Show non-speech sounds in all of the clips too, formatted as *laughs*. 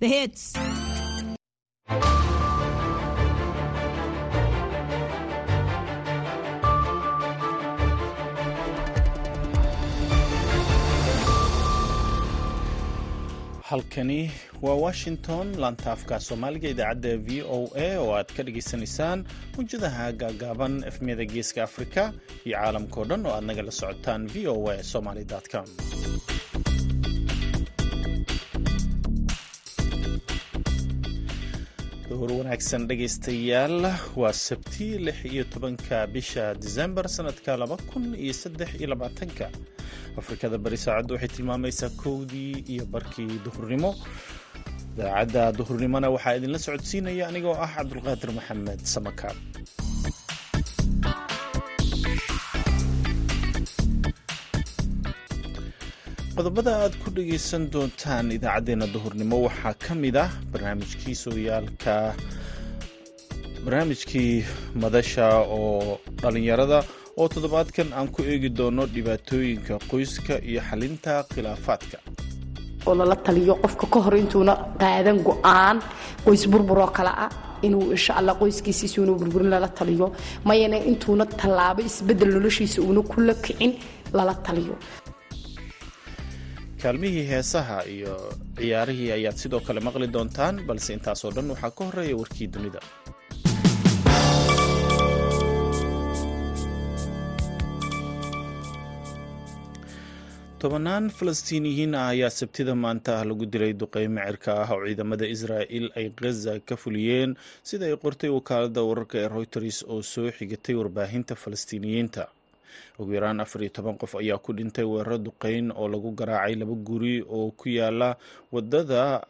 The hits. halkani waa washington laantaafka soomaaliga idaacadda v o a oo aad ka dhagaysanaysaan mawjadaha gaagaaban efmiyada geeska afrika iyo caalamkao dhan oo aad nagala socotaan v o a somaly com door wanaagsan dhegaystayaal waa sabti lix iyo tobanka bisha disembar sanadka laba kun iyo saddex iyo labaatanka. Afrikada bari saacaddu waxay tilmaamaysaa kowdii iyo barkii duhurnimo. Daacadda duhurnimona waxaa idinla socodsiinaya anigoo ah cabdulqaadir maxamed samakaab qodobada aad ku dhagaysan doontaan idaacaddeenna duhurnimo waxaa ka mid ah barnaamijkii sooyaalka barnaamijkii madasha oo dhallinyarada oo toddobaadkan aan ku eegi doono dhibaatooyinka qoyska iyo xalinta khilaafaadka. Oo lala taliyo qofka ka hor intuuna qaadan go'aan qoys burburoo kale ah inuu insha alla qoyskiisiisuuna burburin lala taliyo. Mayana intuuna tallaabo isbeddel noloshiisa uuna kula kicin lala taliyo kaalmihii heesaha iyo ciyaarihii ayaad sidoo kale maqli doontaan balse intaasoo dhan waxaa ka horreeya warkii dunida. Tobannaan falastiiniyiin ah ayaa sabtida maanta ah lagu dilay duqeymo cirka ah oo ciidamada israa'il ay khaza ka fuliyeen sida ay qortay wakaaladda wararka ee reuters oo soo xigatay warbaahinta falastiiniyiinta ugu yaraan afar iyo toban qof ayaa ku dhintay weeraro duqeyn oo lagu garaacay laba guri oo ku yaalla waddada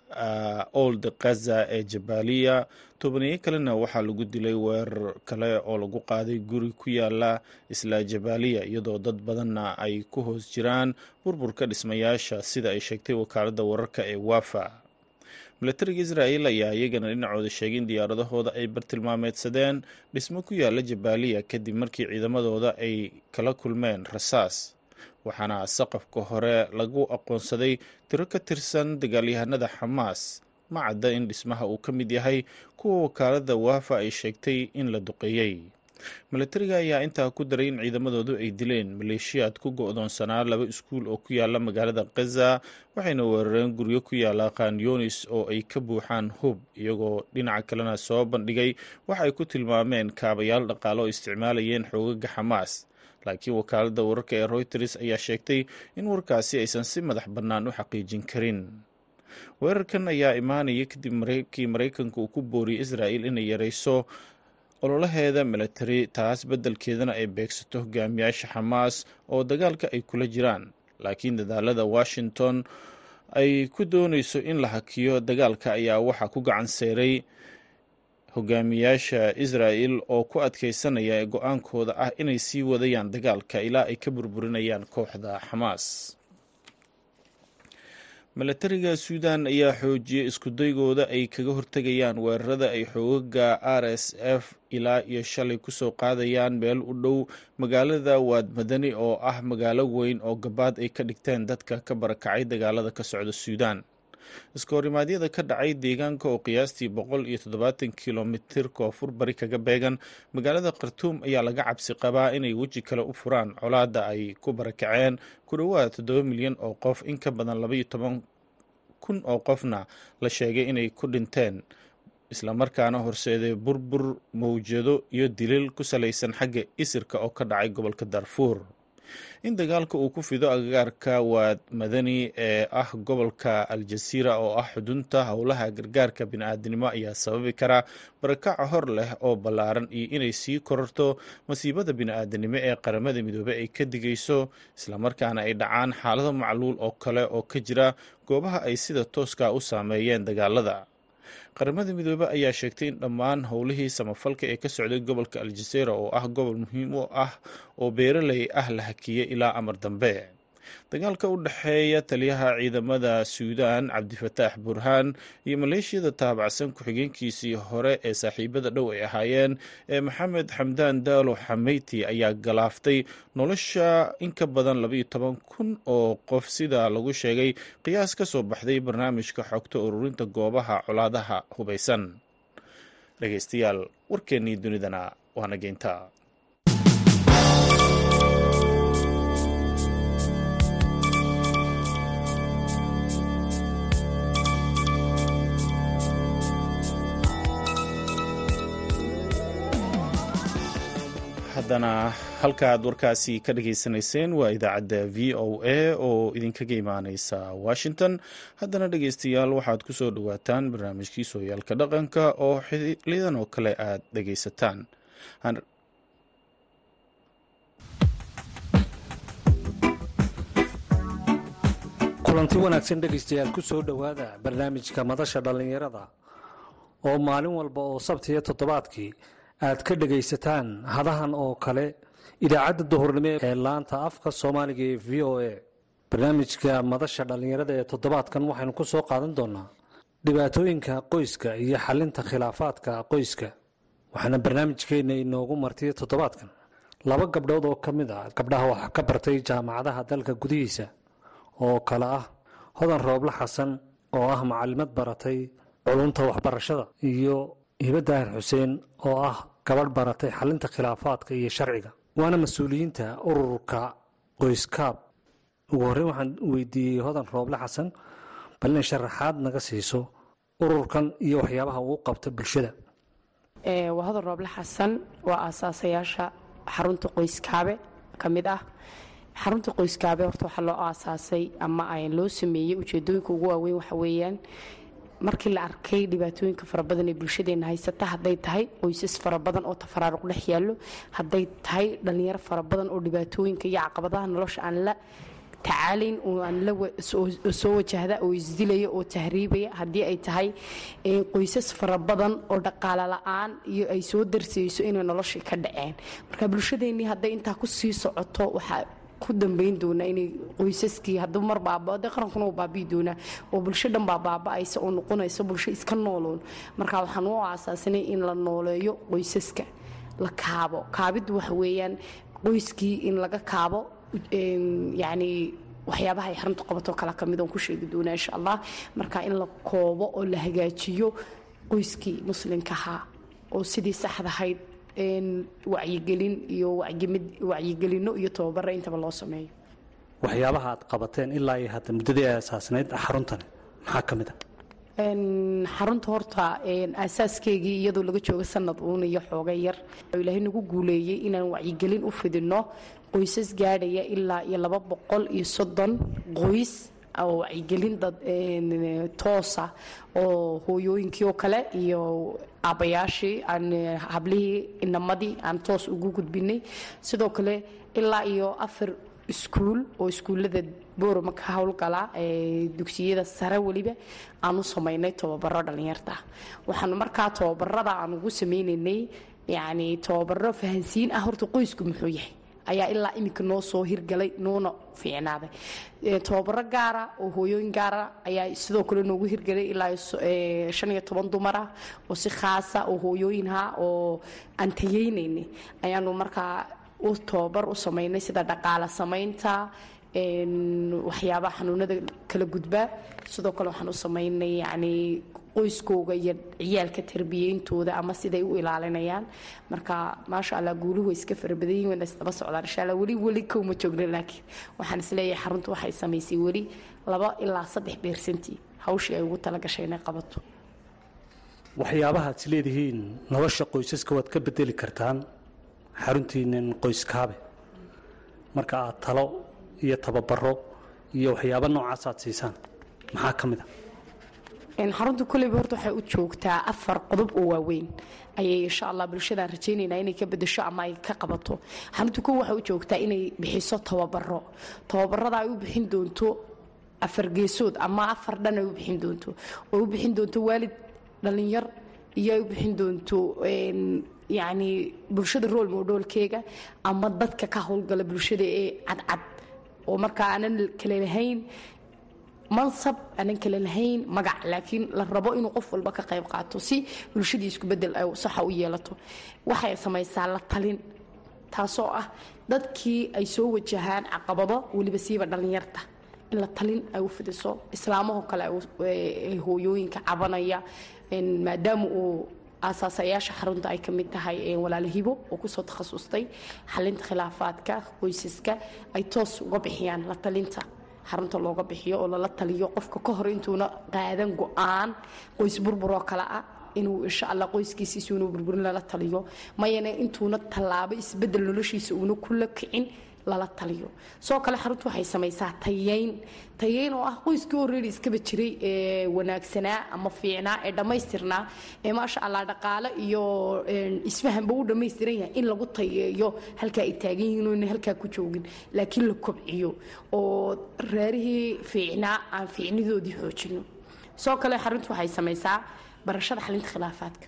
old khaza ee jabaaliya. Tobaniyo kalena waxaa lagu dilay weerar kale oo lagu qaaday guri ku yaalla isla jabaaliya iyadoo dad badanna ay ku hoos jiraan burburka dhismayaasha sida ay sheegtay wakaaladda wararka ee wafa milatariga israa'il ayaa iyagana dhinacooda sheegay in diyaaradahooda ay bartilmaameedsadeen dhismo ku yaalla jabaaliya kadib markii ciidamadooda ay kala kulmeen rasaas waxaana saqafka hore lagu aqoonsaday tiro ka tirsan dagaalyahanada xamaas. Ma cadda in dhismaha uu ka mid yahay kuwa wakaaladda waafa ay sheegtay in la duqeeyey milatariga ayaa intaa ku daray in ciidamadoodu ay dileen maleeshiyaad ku go-doonsanaa laba iskuul oo ku yaalla magaalada khaza waxayna weerareen guryo ku yaalla khanyonis oo ay ka buuxaan hub iyagoo dhinaca kalena soo bandhigay waxa ay ku tilmaameen kaabayaal dhaqaale oo isticmaalayeen xoogaga xamaas laakiin wakaaladda wararka ee reuters ayaa sheegtay in warkaasi aysan si madax bannaan u xaqiijin karin. Weerarkan ayaa imaanaya kadib markii maraykanka uu ku booriyey israa'il inay yarayso ololaheeda milatari taas beddelkeedana ay beegsato hogaamiyaasha xamaas oo dagaalka ay kula jiraan. Laakiin dadaalada washington ay ku doonayso in la hakiyo dagaalka ayaa waxaa ku gacan seeray. Hogaamiyaasha israa'il oo ku adkeysanaya go'aankooda ah inay sii wadayaan dagaalka ilaa ay ka burburinayaan kooxda xamaas milatariga suudan ayaa xoojiyey iskudaygooda ay kaga hortegayaan weerarada ay xoogaga r s f ilaa iyo shalay ku soo qaadayaan meel u dhow magaalada waad madani oo ah magaalo weyn oo gabaad ay ka dhigteen dadka ka barakacay dagaalada ka socda suudan iskahorimadyada ka dhacay deegaanka oo qiyaastii boqol iyo toddobaatan kilomitir koonfur bari kaga beegan magaalada khartuum ayaa laga cabsi qabaa inay weji kale u furaan. Colaadda ay ku barakaceen ku dhowaad toddoba milyan oo qof in ka badan labaiyo toban kun oo qofna la sheegay inay ku dhinteen. Islamarkaana horseeday burbur mawjado iyo dilil ku salaysan xagga isirka oo ka dhacay gobolka darfuur in dagaalka uu ku fido agagaarka waad madani ee ah gobolka aljasiira oo ah xudunta howlaha gargaarka bini-aadinimo ayaa sababi kara barakaca hor leh oo ballaaran iyo inay sii kororto masiibada bini-aadanimo ee qaramada midoobey ay ka digayso islamarkaana ay dhacaan xaalado macluul oo kale oo ka jira goobaha ay sida tooska u saameeyeen dagaalada qaramada midoobe ayaa sheegtay in dhammaan howlihii samafalka ee ka socday gobolka aljazeera oo ah gobol muhiim u ah oo beeraley ah la hakiyey ilaa amar dambe dagaalka u dhexeeya taliyaha ciidamada suudaan cabdifataax burhaan iyo maleeshiyada taabacsan ku-xigeenkiisii hore ee saaxiibada dhow ay ahaayeen ee maxamed xamdaan daalo xameyti ayaa galaaftay nolosha in ka badan labaiyo toban kun oo qof sida lagu sheegay qiyaas ka soo baxday barnaamijka xogta ururinta goobaha colaadaha hubaysan dhegeystayaal warkeennii dunidana waana geynta haddana halkaaad warkaasi ka dhageysanayseen waa idaacadda v o a oo idinkaga imaaneysa washington. Haddana dhegeystayaal waxaad ku soo dhowaataan barnaamijkii sooyaalka dhaqanka oo xilidan oo kale aad dhegeysataan kulanti wanaagsan dhegaystayaal ku soo dhowaada barnaamijka madasha dhallinyarada oo maalin walba oo sabtiyo toddobaadkii aad ka dhegaysataan hadahan oo kale idaacadda duhurnimo ee laanta afka soomaaliga ee v o a barnaamijka madasha dhallinyarada ee toddobaadkan waxaynu ku soo qaadan doonaa dhibaatooyinka qoyska iyo xalinta khilaafaadka qoyska waxaana barnaamijkeenna inoogu martiya toddobaadkan. Laba gabdhood oo ka mid a gabdhaha wax ka bartay jaamacadaha dalka gudihiisa oo kale ah hodan rooble xasan oo ah macalimad baratay culunta waxbarashada iyo hibo daahir xuseen oo ah gabadh baratay xalinta khilaafaadka iyo sharciga. Waana mas'uuliyiinta ururka qoyskaab ugu horreyn waxaan weydiiyey hodan rooble xasan bal inay sharaxaad naga siiso ururkan iyo waxyaabaha uu qabta bulshada. Waa hodan rooble xasan waa aasaasayaasha xarunta qoyskaabe ka mid ah. Xarunta qoyskaabe horta waxaa loo aasaasay ama loo sameeyey ujeedooyinka ugu waaweyn waxa weeyaan markii la arkay dhibaatooyinka fara badan ee bulshadeena haysata hadday tahay qoysas fara badan oo tafaraaruq dhex yaallo hadday tahay dhallinyaro fara badan oo dhibaatooyinka iyo caqabadaha nolosha aan la tacaalayn soo wajahda oo isdilaya oo tahriibaya haddii ay tahay qoysas fara badan oo dhaqaale la'aan iyo ay soo darsayso inay noloshii ka dhaceen. Marka bulshadeennii hadday intaa ku sii socoto waxaa ku dambayn doonaa inay qoysaskii hadduu mar baaba de qarankuna uu baabi'i doonaa oo bulsho dhan baa oo noqonaysa bulsho iska nooloon. Marka waxaan u aasaasanay in la nooleeyo qoysaska la kaabo. Kaabiddu waxa weeyaan qoyskii in laga kaabo yacni waxyaabaha ay xaruntu qabatoo kale ka mid oon ku sheegi doonaa insha allah. Marka in la koobo oo la hagaajiyo qoyskii muslimkahaa oo sidii saxdahayd wacyigelin iyo wacyigelino iyo tababara intaba loo sameeyo. Waxyaabaha aad qabateen ilaa iyo hadda muddadii ay asaasnayd xaruntani maxaa ka mid a xarunta horta aasaaskeygii iyadoo laga jooga sanad uun iyo xooga yar ilaahay nagu guuleeyey inaan wacyigelin u fidino qoysas gaadhaya ilaa iyo laba boqol iyo soddon qoys wacyigelin dad toosa oo hooyooyinkii oo kale iyo aabbayaashii aan hablihii inamadii aan toos ugu gudbinay. Sidoo kale ilaa iyo afar iskuul oo iskuullada boorama ka howlgala dugsiyada sare weliba aan samaynay tababaro dhallinyarta waxaan markaa tababarada aan ugu sameynaynay yani tababaro fahansiin ah horta qoysku muxuu yahay ayaa ilaa iminka noo soo hirgalay noona fiicnaaday. Tababaro gaara oo hooyooyin gaara ayaa sidoo kale noogu hirgalay ilaa shan iyo toban dumar ah oo si khaasa oo hooyooyinha oo aan tayeynaynay ayaanu markaa u tababar u samaynay sida dhaqaala samaynta waxyaabaha xanuunada kala gudbaa sidoo kale waxaan u samaynay yani qoyskooga iyo ciyaalka tarbiyeyntooda ama siday u ilaalinayaan. Marka maasha allah guuluhu way iska farabadayin wayna isdaba socdaan. Insha allah weli weli kowma joogna laakiin waxaan is leeyahay xaruntu waxay samaysay weli laba ilaa saddex beersantii. Hawshii ay ugu talagashay inay qabato. Waxyaabaha is leedihiin nolosha qoysaska waad ka bedeli kartaan xaruntiinan qoyskaabe. Marka aad talo iyo tababaro iyo waxyaaba noocaas aad siisaan maxaa ka mid a xarunta koleyba horta waxay u joogtaa afar qodob oo waaweyn. Ayay insha allah bulshadaan rajaynaynaa inay ka bedesho ama ay ka qabato. Xarunta kow waxay u joogtaa inay bixiso tababaro tababarada ay u bixin doonto afar geesood ama afar dhan ay u bixin doonto. Oo u bixin doonto waalid dhallinyar iyo ay u bixin doonto yacni bulshada rool moodhoolkeega ama dadka ka howlgala bulshada ee cadcad. Oo markaa aanan kale lahayn mansab aanan kale lahayn magac laakiin la rabo inuu qof walba ka qayb qaato si bulshadii bedel ay saxa u yeelato. Waxay samaysaa la talin taasoo ah dadkii ay soo wajahaan caqabado weliba siiba dhallinyarta. In la talin ay u fidiso islaamahoo kale hooyooyinka cabanaya maadaama uu aasaasayaasha xarunta ay ka tahay walaalo oo ku soo takhasustay xalinta khilaafaadka qoysaska ay toos uga bixiyaan la talinta xarunta looga bixiyo oo lala taliyo qofka ka hor intuuna qaadan go'aan qoys burburoo kale ah inuu insha alla qoyskiisiisuuna burburin lala taliyo. Mayana intuuna tallaabo isbeddel noloshiisa uuna kula kicin lala taliyo. Soo kale xaruntu waxay samaysaa tayeyn. Tayeyn oo ah qoyskii horreeri iskaba jiray ee wanaagsanaa ama fiicnaa ee dhammaystirnaa ee maasha allah dhaqaale iyo isfahanba u dhammaystiran yahay in lagu tayeeyo halkaa ay taagan yihiin oo halkaa ku joogin. Laakiin la kobciyo oo reerihii fiicnaa aan fiicnidoodii xoojino. Soo kale xaruntu waxay samaysaa barashada xalinta khilaafaadka.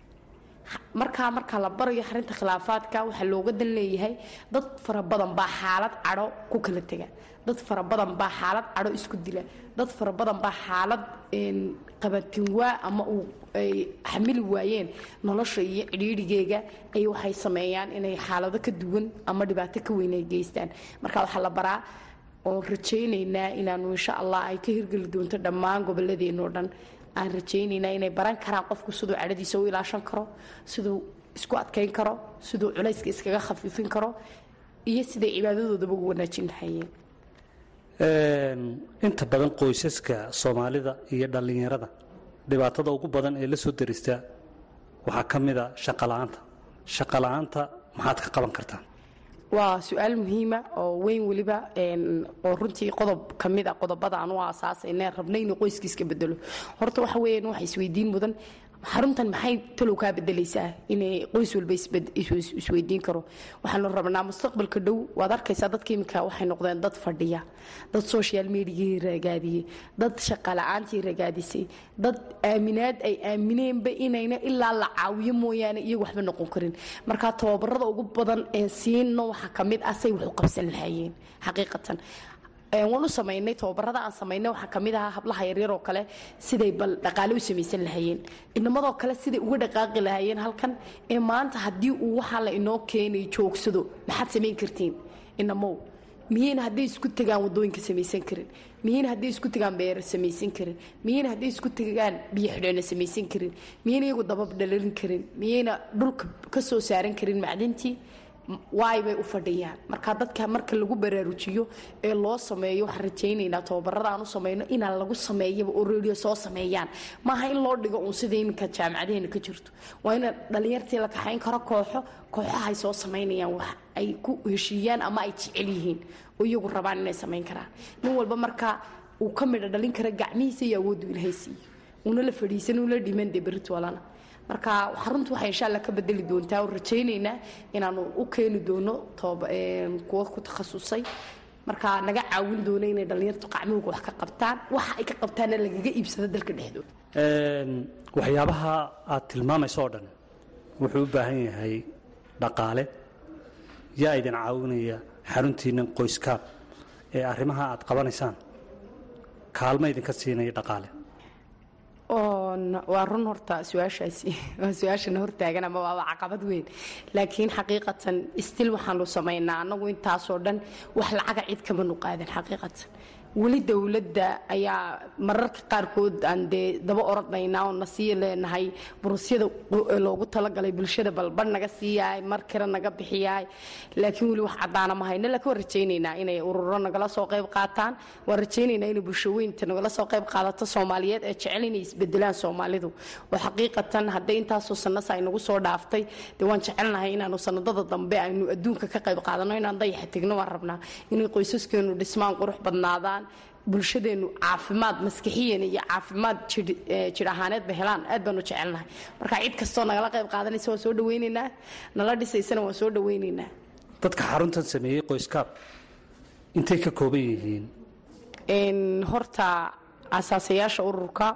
Markaa marka la barayo xarinta khilaafaadka waxaa looga dan leeyahay dad fara baa xaalad cadho ku kala tega. Dad fara badan baa xaalad cadho isku dila. Dad fara badan baa xaalad qabatinwaa ama uu ay xamili waayeen nolosha iyo cidhiidhigeega. Ay waxay sameeyaan inay xaalado ka duwan ama dhibaato ka weyn ay geystaan. Marka waxaa la baraa oon rajaynaynaa inaanu insha allah ay ka hirgeli doonto dhammaan goboladeenoo dhan aan rajaynaynaa inay baran karaan qofku siduu cadhadiisa u ilaashan karo siduu isku adkayn karo siduu culayska iskaga khafiifin karo iyo siday cibaadadoodaba ugu wanaajin lahayeen inta badan qoysaska soomaalida iyo dhallinyarada dhibaatada ugu badan ee la soo darista waxaa ka mid a shaqola'aanta shaqola'aanta maxaad ka qaban kartaan waa su'aal muhiima oo weyn weliba oo runtii qodob ka mid a qodobada aan u aasaasayna rabna inuu qoyskiiska bedelo horta waxa weeyaan waxa isweydiin mudan xaruntan maxay talow kaa bedelaysaa inay qoys walba isweydiin karo? Waxaanu rabnaa mustaqbalka dhow. Waad arkaysaa dadka iminka waxay noqdeen dad fadhiya dad social mediagii ragaadiyey dad shaqala-aantii ragaadisay dad aaminaad ay aamineenba inayna ilaa la caawiyo mooyaane iyagu waxba noqon karin. Marka tababarada ugu badan ee siino waxaa ka mid ah say wax u qabsan lahaayeen xaqiiqatan waan u samaynay tababarada aan samaynay waxaa ka mid ahaa hablaha yaryar oo kale siday bal dhaqaale u samaysan lahaayeen. Inamadoo kale siday uga dhaqaaqi lahaayeen halkan ee maanta haddii uu waxaa la inoo keenay joogsado maxaad samayn kartiin? Inamow miyayna hadday isku tagaan waddooyinka samaysan karin? Miyayna hadday isku tagaan beero samaysan karin? Miyayna hadday isku tagaan biyo xidheena samaysan karin? Miyayna iyagu dabab dhalarin karin? Miyayna dhulka ka soo saaran karin macdintii waay bay u fadhiyaan? Marka dadka marka lagu baraarujiyo ee loo sameeyo waxaan rajaynaynaa tababarada aan u samayno inaan lagu sameeyaba oo reediyo soo sameeyaan. Maaha in loo dhigo uun sida iminka jaamacadeena ka jirto. Waa ina dhallinyartii la kaxayn karo kooxo kooxahay soo samaynayaan wax. Ay ku heshiiyaan ama ay jecel yihiin. Oo iyagu rabaan inay samayn karaan. Nin walba marka uu ka midha dhalin kara gacmihiisa iyo awooddu ilaahay siiyo. Una la fadhiisan ula dhiman dee beritwalana marka xaruntu waxay insha alla ka bedeli doontaa. Oo rajaynaynaa inaanu u keeni doono kuwa ku takhasusay. Marka naga caawin doono inay dhallinyartu qacmooga wax ka qabtaan. Waxa ay ka qabtaanna lagaga iibsado dalka dhexdooda. Waxyaabaha aad tilmaamayso oo dhan wuxuu u baahan yahay dhaqaale. Yaa idin caawinaya xaruntiinnan qoyskaab ee arrimaha aad qabanaysaan. Kaalma idinka siinaya dhaqaale waa run horta su'aashaasi *laughs* waa su'aashana hortaagan ama waaba caqabad weyn. Laakiin xaqiiqatan stil waxaanu samaynaa annagu intaasoo dhan wax lacaga cid kamanu qaadan xaqiiqatan weli dowladda ayaa mararka qaarkood aan dee daba orodnaynaa oo na leenahay burusyada loogu talagalay bulshada balban naga siiyahay mar kale naga bixiyahay laakiin weli wax caddaana ma hayno laakiin waan rajaynaynaa inay ururo nagala soo qayb qaataan. Waan rajaynaynaa inay bulshaweynta nagala soo qayb qaadato soomaaliyeed ee jecel inay isbedelaan soomaalidu. Oo xaqiiqatan hadday intaasoo sannas ay nagu soo dhaaftay dee waan jecelnahay inaanu sanadada dambe aynu adduunka ka qayb qaadano inaan dayaxa tegno waan rabnaa inay qoysaskeenu dhismaan qurux badnaadaan bulshadeenu caafimaad maskixiyan iyo caafimaad jir ahaaneedba helaan. Aad baanu jecelnahay. Marka cid kastoo nagala qayb qaadanaysa waan soo dhawaynaynaa nala dhisaysana waan soo dhawaynaynaa dadka xaruntan sameeyey qoyskaab intay ka kooban yihiin? Horta asaasayaasha ururka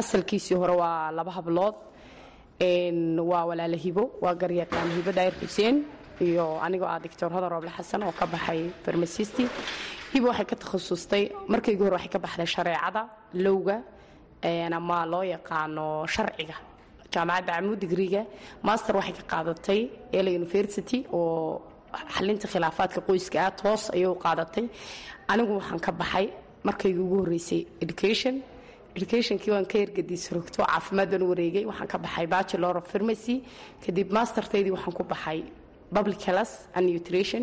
asalkiisii hore waa laba hablood. Waa walaala hibo waa garyaqaan hibo daayir xuseen iyo anigoo ah doctor hodan rooble xasan oo ka baxay farmasisti hiba waxay ka takhasustay markaygu hore waxay ka baxday shareecada lowga ama loo yaqaano sharciga jaamacadda camuu digriga master waxay ka qaadatay ela university oo xalinta khilaafaadka qoyska ah toos ayay u qaadatay. Anigu waxaan ka baxay markaygu ugu horreysay education. Educationkii waan ka ergadiis rogto caafimaad baan wareegay. Waxaan ka baxay bachelor of pharmacy. Kadib mastertaydii waxaan ku baxay public health and nutrition.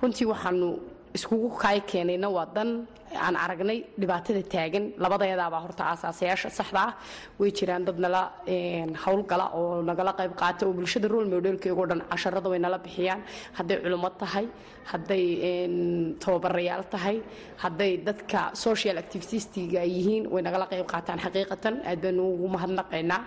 Runtii waxaanu iskugu kaay keenayna waa dan aan aragnay dhibaatada taagan. Labadayadaabaa horta aasaasayaasha saxda ah. Way jiraan dad nala howlgala oo nagala qayb qaata oo bulshada rol modelkeegoo dhan casharada way nala bixiyaan. Hadday culummo tahay hadday tababarayaal tahay hadday dadka social activitistiga yihiin way nagala qayb qaataan. Xaqiiqatan aad baanu ugu mahadnaqaynaa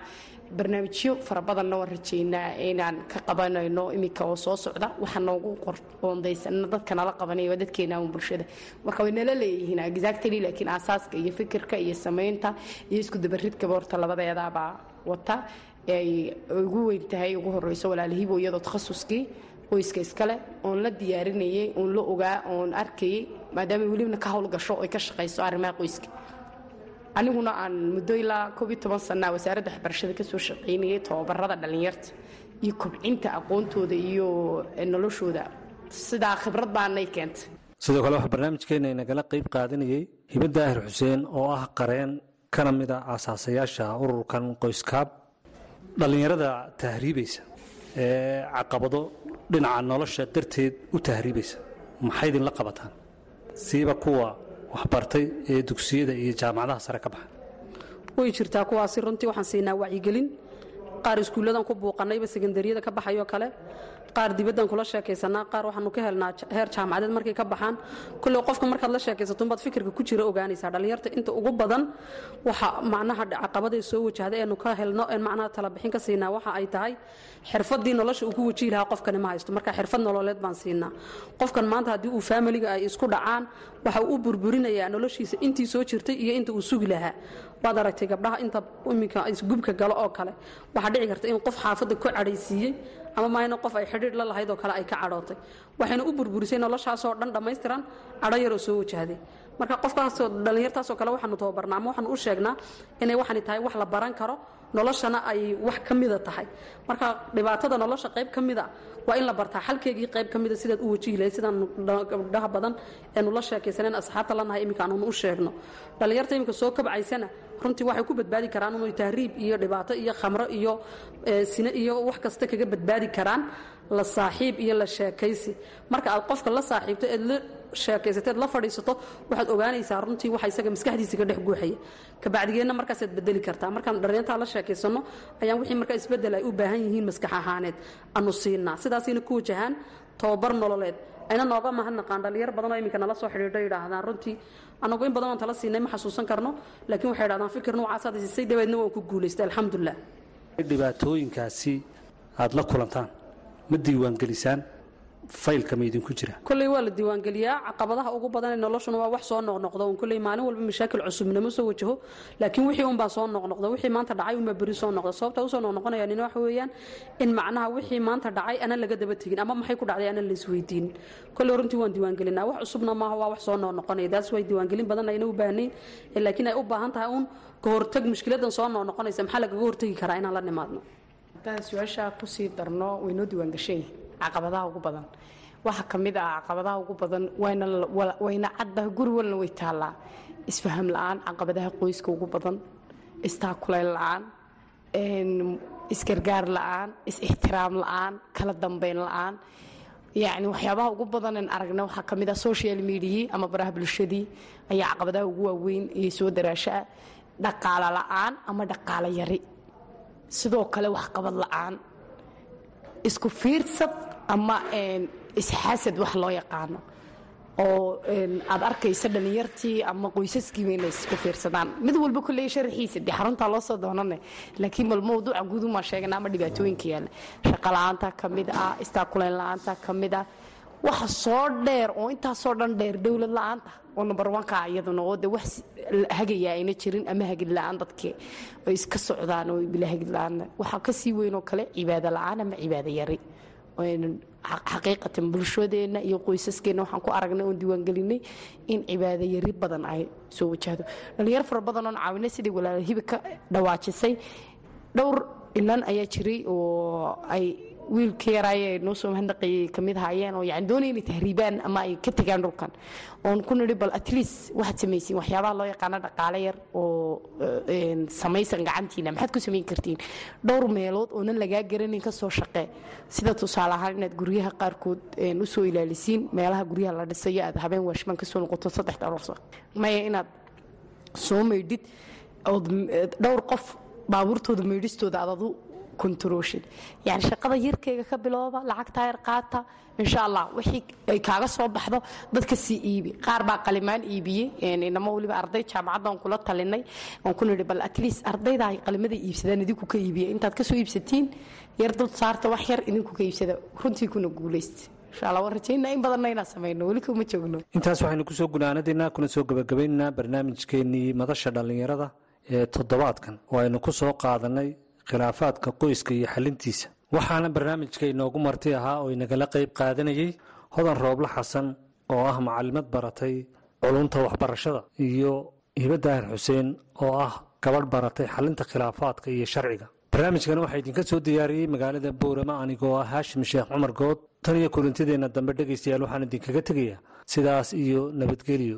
barnaamijyo fara badanna waan rajaynaa inaan ka qabanayno iminka oo soo socda. Waxaa noogu qoondaysanna dadka nala qabanaya waa dadkeena bulshada. Marka way nala leeyihiin exactly laakiin aasaaska iyo fikirka iyo samaynta iyo isku dabaridkaba horta labadeedaabaa wata ay ugu weyn tahay ugu horeyso walaalihiibo iyadoo takhasuskii qoyska iskale oon la diyaarinayay oon la ogaa oon arkayay maadaama welibna ka howlgasho oy ka shaqayso arrimaha qoyska aniguna aan muddo ilaa koob toban sanaa wasaaradda waxbarashada ka soo shaqaynayay tababarada dhallinyarta iyo kobcinta aqoontooda iyo noloshooda. Sidaa khibrad baanay keentay. Sidoo kale waxaa barnaamijkeena inagala qayb qaadanayay hiba daahir xuseen oo ah qareen kana mid a aasaasayaasha ururkan qoyskaab. Dhallinyarada tahriibaysa ee caqabado dhinaca nolosha darteed u tahriibaysa. Maxay idinla qabataan? Siiba kuwa waxbartay ee dugsiyada iyo jaamacadaha sare ka baxa. Way jirtaa kuwaasi runtii waxaan siinaa wacyigelin. Qaar iskuulladan ku buuqanayba sekandariyada ka baxayoo kale qaar dibaddan kula sheekaysanaa qaar waxaanu ka helnaa heer jaamacadeed markay ka baxaan. Kulley qofka markaad la sheekaysato unbaad fikirka ku jira ogaanaysaa. Dhallinyarta inta ugu badan waxa macnaha caqabaday soo wajahda eenu ka helno een macnaha talabixin ka siinaa. Waxa ay tahay xirfadii nolosha uu ku wajihi lahaa qofkani ma haysto. Marka xirfad nololeed baan siinaa. Qofkan maanta haddii uu faamiliga ay isku dhacaan waxa uu u burburinayaa noloshiisa intii soo jirtay iyo inta uu sugi lahaa. Waad aragtay gabdhaha inta iminka isgubka galo oo kale. Waxaa dhici karta in qof xaafadda ku cadhaysiiyey ama maayna qof ay xidhiidh la lahayd kale ay ka cadhootay. Waxayna u burburisay noloshaasoo dhan dhammaystiran cadho yaroo soo wajahday. Marka qofkaasoo dhallinyartaasoo kale waxaanu tababarnaa ama waxaanu u sheegnaa inay waxani tahay wax la baran karo noloshana ay wax ka mida tahay. Marka dhibaatada nolosha qayb ka mida waa in la bartaa xalkeegii qayb ka mida sidaad u wajihi lahayd sidaan gabdhaha badan eenu la sheekaysaneen asxaabta lanahay iminka aanunu u sheegno. Dhallinyarta iminka soo kabcaysana runtii waxay ku badbaadi karaan inay tahriib iyo dhibaato iyo khamro iyo sine iyo wax kasta kaga badbaadi karaan la saaxiib iyo la sheekaysi. Marka aad qofka la saaxiibto eed la sheekaysateed la fadhiisato waxaad ogaanaysaa runtii waxa isaga maskaxdiisa ka dhex guuxaya. Kabacdigeenna markaasaad bedeli kartaa. Markaan dhallinyartaa la sheekaysano ayaan wixii markaa isbeddel ay u baahan yihiin maskax ahaaneed anu siinaa. Sidaasayna ku wajahaan tababar nololeed. Ayna nooga mahadnaqaan dhallinyar badanoo iminka nala soo xidhiidho yidhaahdaan runtii. Anagu in badan oon tala siinay ma xasuusan karno laakiin waxay dhahdaan fikir nuucaasaad siisay dabeedna waan ku guulaystay. Alxamdulilah dhibaatooyinkaasi aada la kulantaan ma diiwaangelisaan faylka ma idinku jira. Kolley waa la diiwaangeliyaa. Caqabadaha ugu badan ee noloshuna waa wax soo noqnoqda. Un kolley maalin walba mashaakil cusubnimo soo wajaho laakiin wixii unbaa soo noqnoqda. Wixii maanta dhacay unbaa beri soo noqda. Sababta u soo noqnoqonaya waxa weeyaan in macnaha wixii maanta dhacay ana laga daba tegin ama maxay ku dhacday ana laisweydiinin kolley runtii waan diiwaangelinaa. Wax cusubna maaha waa wax soo noqnoqonaya daas way diiwaangelin badan ayna u baahnayn laakiin ay u baahan tahay uun ka mushkiladan soo noqnoqonaysa. Maxaa lagaga hortagi karaa inaan la nimaadno haddaan su'aashaa ku sii darno waynoo diiwaangashay caqabadaha ugu badan. Waxaa ka mid ah caqabadaha ugu badan wayna caddaha guri way taallaa. Isfaham la'aan caqabadaha qoyska ugu badan. Istaakulayn la'aan isgargaar la'aan is-ixtiraam la'aan kala dambeyn la'aan. Yacni waxyaabaha ugu badanen aragna waxaa ka mid ah social mediai ama baraha bulshadii ayaa caqabadaha ugu waaweyn iyo soo daraashaa dhaqaalo la'aan ama dhaqaalo yari sidoo kale waxqabad la'aan. Isku fiirsad ama isxaasad wax loo yaqaano. Oo aad arkaysa dhallinyartii ama qoysaskiiba inay isku fiirsadaan. Mid walba kolley sharaxiisa dee xaruntaa loo soo doonane. Laakiin bal mawduuca guudumaa sheegana ama dhibaatooyinka yaalla. Shaqa la'aanta ka mid ah istaakulayn la'aanta ka mid ah waxa soo dheer oo intaasoo dhan dheer dowlad la'aanta oo number onka iyaduna oo de wax hagayaa ayna jirin ama hagid la'aan dadkii ay iska socdaan oo bila hagid la'aan. Waxaa ka sii weyn oo kale cibaado la'aan ama cibaado yari. Xaqiiqatan bulshadeenna iyo qoysaskeena waxaan ku aragnay oon diiwaangelinay in cibaado yari badan ay soo wajahdo dhalinyaro fara badan oon caawinay sidii walaala ka dhawaajisay dhowr inan ayaa jiray oo ay wiilka yaraaye noo soo mahadnaqayay ka mid ahaayeen oo yani doonaya inay tahriibaan ama ay ka tegaan dhulkan. Oon ku nidhi bal at least waxaad samaysiin waxyaabaha loo yaqaano dhaqaale yar oo samaysan gacantiina maxaad ku samayn kartiin? Dhowr meelood oonan lagaa garanin ka shaqee. Sida tusaale ahaan inaad guryaha qaarkood u soo ilaalisiin meelaha guryaha la dhisayo aad habeen waashmaan ka soo noqoto saddex dhalorso maya inaad soo maydhid ood dhowr qof baabuurtooda maydhistooda aad adu controlshin yani shaqada yarkayga ka bilooba lacagtaa yar qaata insha allah wixii ay kaaga soo baxdo dadka sii iibi. Qaar baa qalimaan iibiyey inamo weliba arday jaamacaddan kula talinay. Oon ku nidhi bal at least ardayda ay qalimada iibsadaan idinku ka iibiya intaad ka soo iibsatiin yar dul saarta wax yar idinku ka iibsada. Runtii kuna guulaysta intaas waxaynu ku soo gunaanadaynaa kuna soo gabagabaynaynaa barnaamijkeennii madasha dhallinyarada ee toddobaadkan. Oo aynu ku qaadanay khilaafaadka qoyska iyo xalintiisa. Waxaana barnaamijka inoogu marti ahaa oo inagala qayb qaadanayey hodan rooble xasan oo ah macalimad baratay culunta waxbarashada iyo hibo daahir xuseen oo ah gabadh baratay xalinta khilaafaadka iyo sharciga. Barnaamijkan waxaa idinka soo diyaariyey magaalada boorama anigoo ah haashim sheekh cumar good. Tan iyo kulantideenna dambe dhegaystayaal waxaan idinkaga tegayaa sidaas iyo nabadgelyo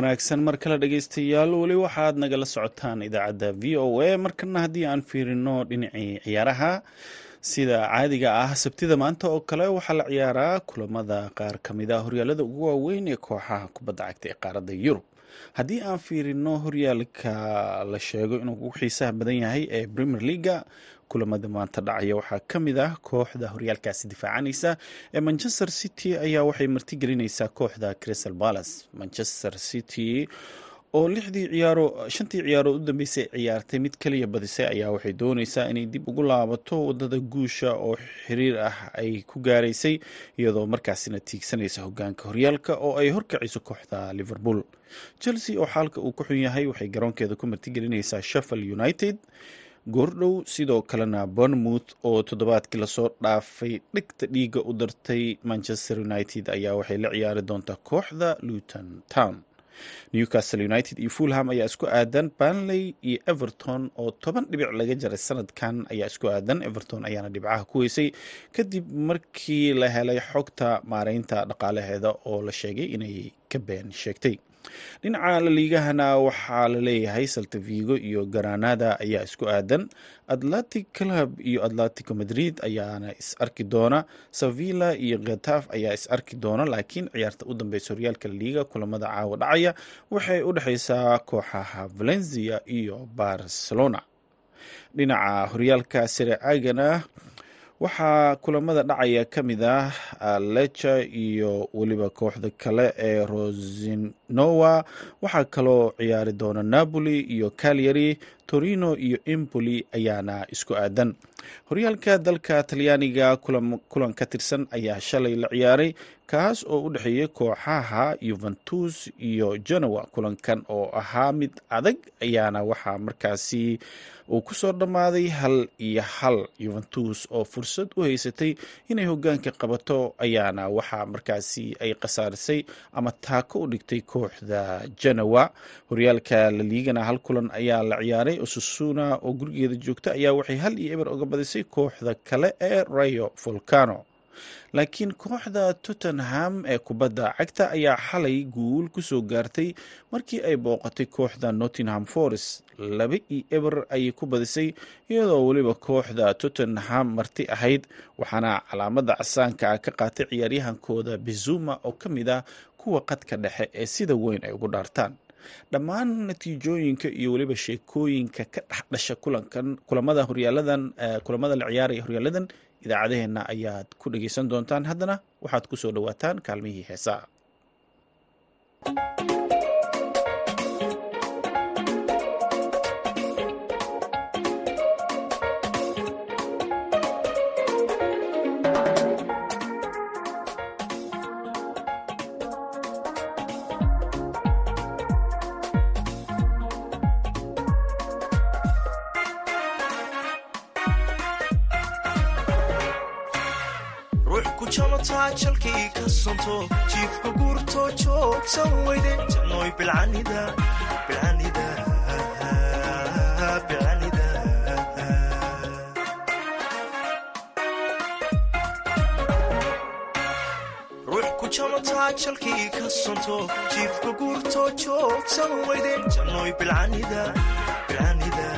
wanaagsan. Mar kale dhegaystayaal weli waxaad nagala socotaan idaacadda v o a. Markana haddii aan fiirino dhinacii ciyaaraha sida caadiga ah sabtida maanta oo kale waxaa la ciyaaraa kulamada qaar ka mid a horyaalada ugu waaweyn ee kooxaha kubadda cagta ee qaaradda yurub. Haddii aan fiirino horyaalka la sheego inuu ugu xiisaha badan yahay ee premier leaga kulamada maanta dhacaya waxaa ka mid ah kooxda horyaalkaasi difaacanaysa ee manchester city ayaa waxay martigelinaysaa kooxda crystal palace. Manchester city oo lixdii ciyaaro shantii ciyaarood u dambeysay ciyaartay mid kaliya badisay ayaa waxay dooneysaa inay dib ugu laabato waddada guusha oo xiriir ah ay ku gaaraysay iyadoo markaasina tiigsanaysa hogaanka horyaalka oo ay horkacayso kooxda liverpool. Chelsea oo xaalka uu ku xun yahay waxay garoonkeeda ku martigelinaysaa sheffield united. Goordhow sidoo kalena bournemouth oo toddobaadkii la soo dhaafay dhigta dhiiga u dartay manchester united ayaa waxay la ciyaari doontaa kooxda luton town newcastle united iyo fulham ayaa isku aadan banley iyo everton oo toban dhibic laga jaray sanadkan ayaa isku aadan everton ayaana dhibcaha ku weysay. Kadib markii la helay xogta maareynta dhaqaalaheeda oo la sheegay inay ka been sheegtay dhinaca laliigahana waxaa la leeyahay saltavigo iyo garanada ayaa isku aadan. Atlantic club iyo atletico madrid ayaana is arki doona. Sevilla iyo khetaf ayaa is arki doona laakiin ciyaarta u dambeysa horyaalka laliiga kulamada caawa dhacaya waxay u dhexeysaa kooxaha valencia iyo barcelona. Dhinaca horyaalka sircagana waxaa kulamada dhacaya ka mid ah lecha iyo weliba kooxda kale ee rosinowa waxaa kaloo ciyaari doona napoli iyo calyary torino iyo empoli ayaana isku aadan. Horyaalka dalka talyaaniga kulan ka tirsan ayaa shalay la ciyaaray kaas oo u dhexeeyay kooxaha yuventus iyo genoa kulankan oo ahaa mid adag ayaana waxaa markaasi uu ku soo dhammaaday hal iyo hal. Yuventus oo fursad u haysatay inay hogaanka qabato ayaana waxaa markaasi ay khasaarisay ama taako u dhigtay kooxda genoa. Horyaalka laliigana hal kulan ayaa la ciyaaray osusuna oo gurigeeda joogta ayaa waxay hal iyo eber oga badisay kooxda kale ee rayo volcano laakiin kooxda tottenham ee kubadda cagta ayaa xalay guul ku soo gaartay markii ay booqatay kooxda nottingham forest. Laba iyo eber ayay ku badisay iyadoo weliba kooxda tottenham marti ahayd waxaana calaamada casaanka ah ka qaatay ciyaaryahankooda bizuma oo ka mid ah kuwa qadka dhexe ee sida weyn ay ugu dhaartaan dhammaan natiijooyinka iyo weliba sheekooyinka ka dhex dhasha kulankan kulamada horyaaladan kulamada la ciyaaraya horyaaladan idaacadaheenna ayaad ku dhegeysan doontaan. Haddana waxaad ku soo dhowaataan kaalmihii heesaa jalkii ka sonto jiifka guurto joogsan weyde jannoy bilcanida bilcanida bilcanida ruux ku jamataa jalkii ka sonto jiifka guurto joogsan weyde bilcanida bilcanida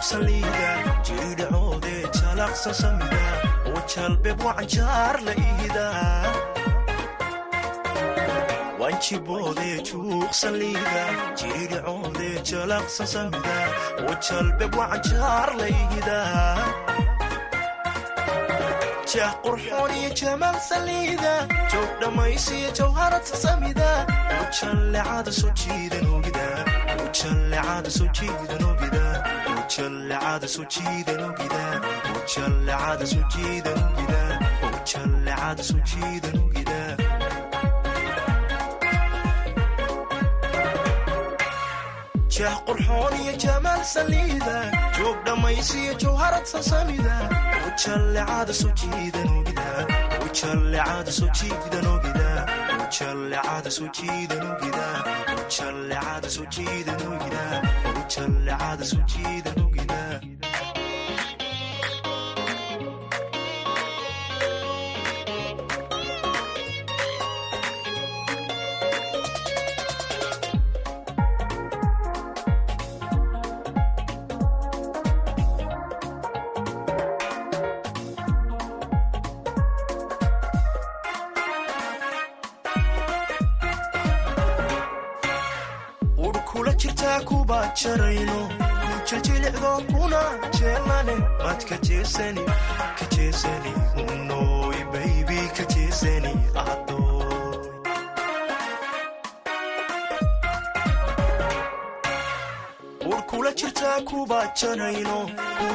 juuqsaliida jiidhacoodee jalaqsan samida oo jalbeeb wacanjaar la iida wanjiboodee juuqsaliida jiidhacoodee jalaqsan samida oo jalbeeb wacanjaar la iida jah qurxoon iyo jamaal saliida joog dhammaysiyo jawharata samida oo jallecada soo jiidan ogida ujallecada soo jiidan jah qurxoon iyo jamaal saliida joog dhammaysiyo jawharad sasamida. Ujallecada soo jiidan ogida ujallecada soo ogida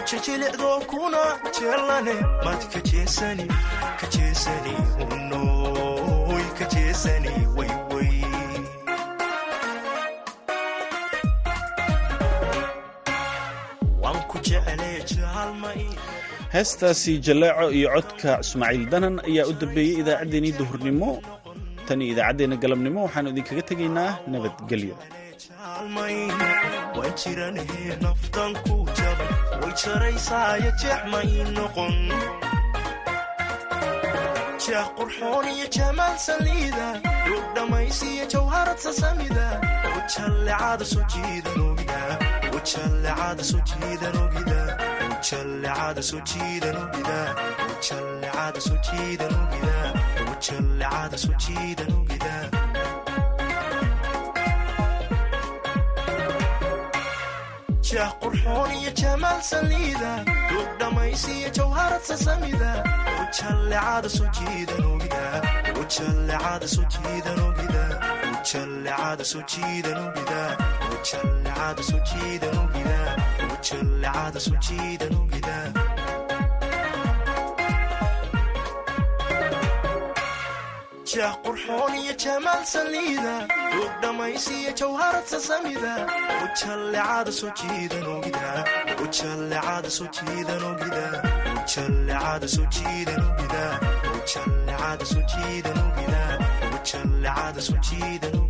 jiljilicdo heestaasi jaleeco iyo codka ismaaciil danan ayaa u dambeeyey idaacaddeenii duhurnimo. Tan iyo idaacaddeenna galabnimo waxaanu idinkaga tegaynaa nabadgelyo jeex qurxoon iyo jamaal saliida duug dhammaysiyo jawharad sasamida ujallecada soo jiidan jeex qurxoon iyo jamaal saliida duug dhammaysiyo jawharad sasamida ujallecada soo jiidan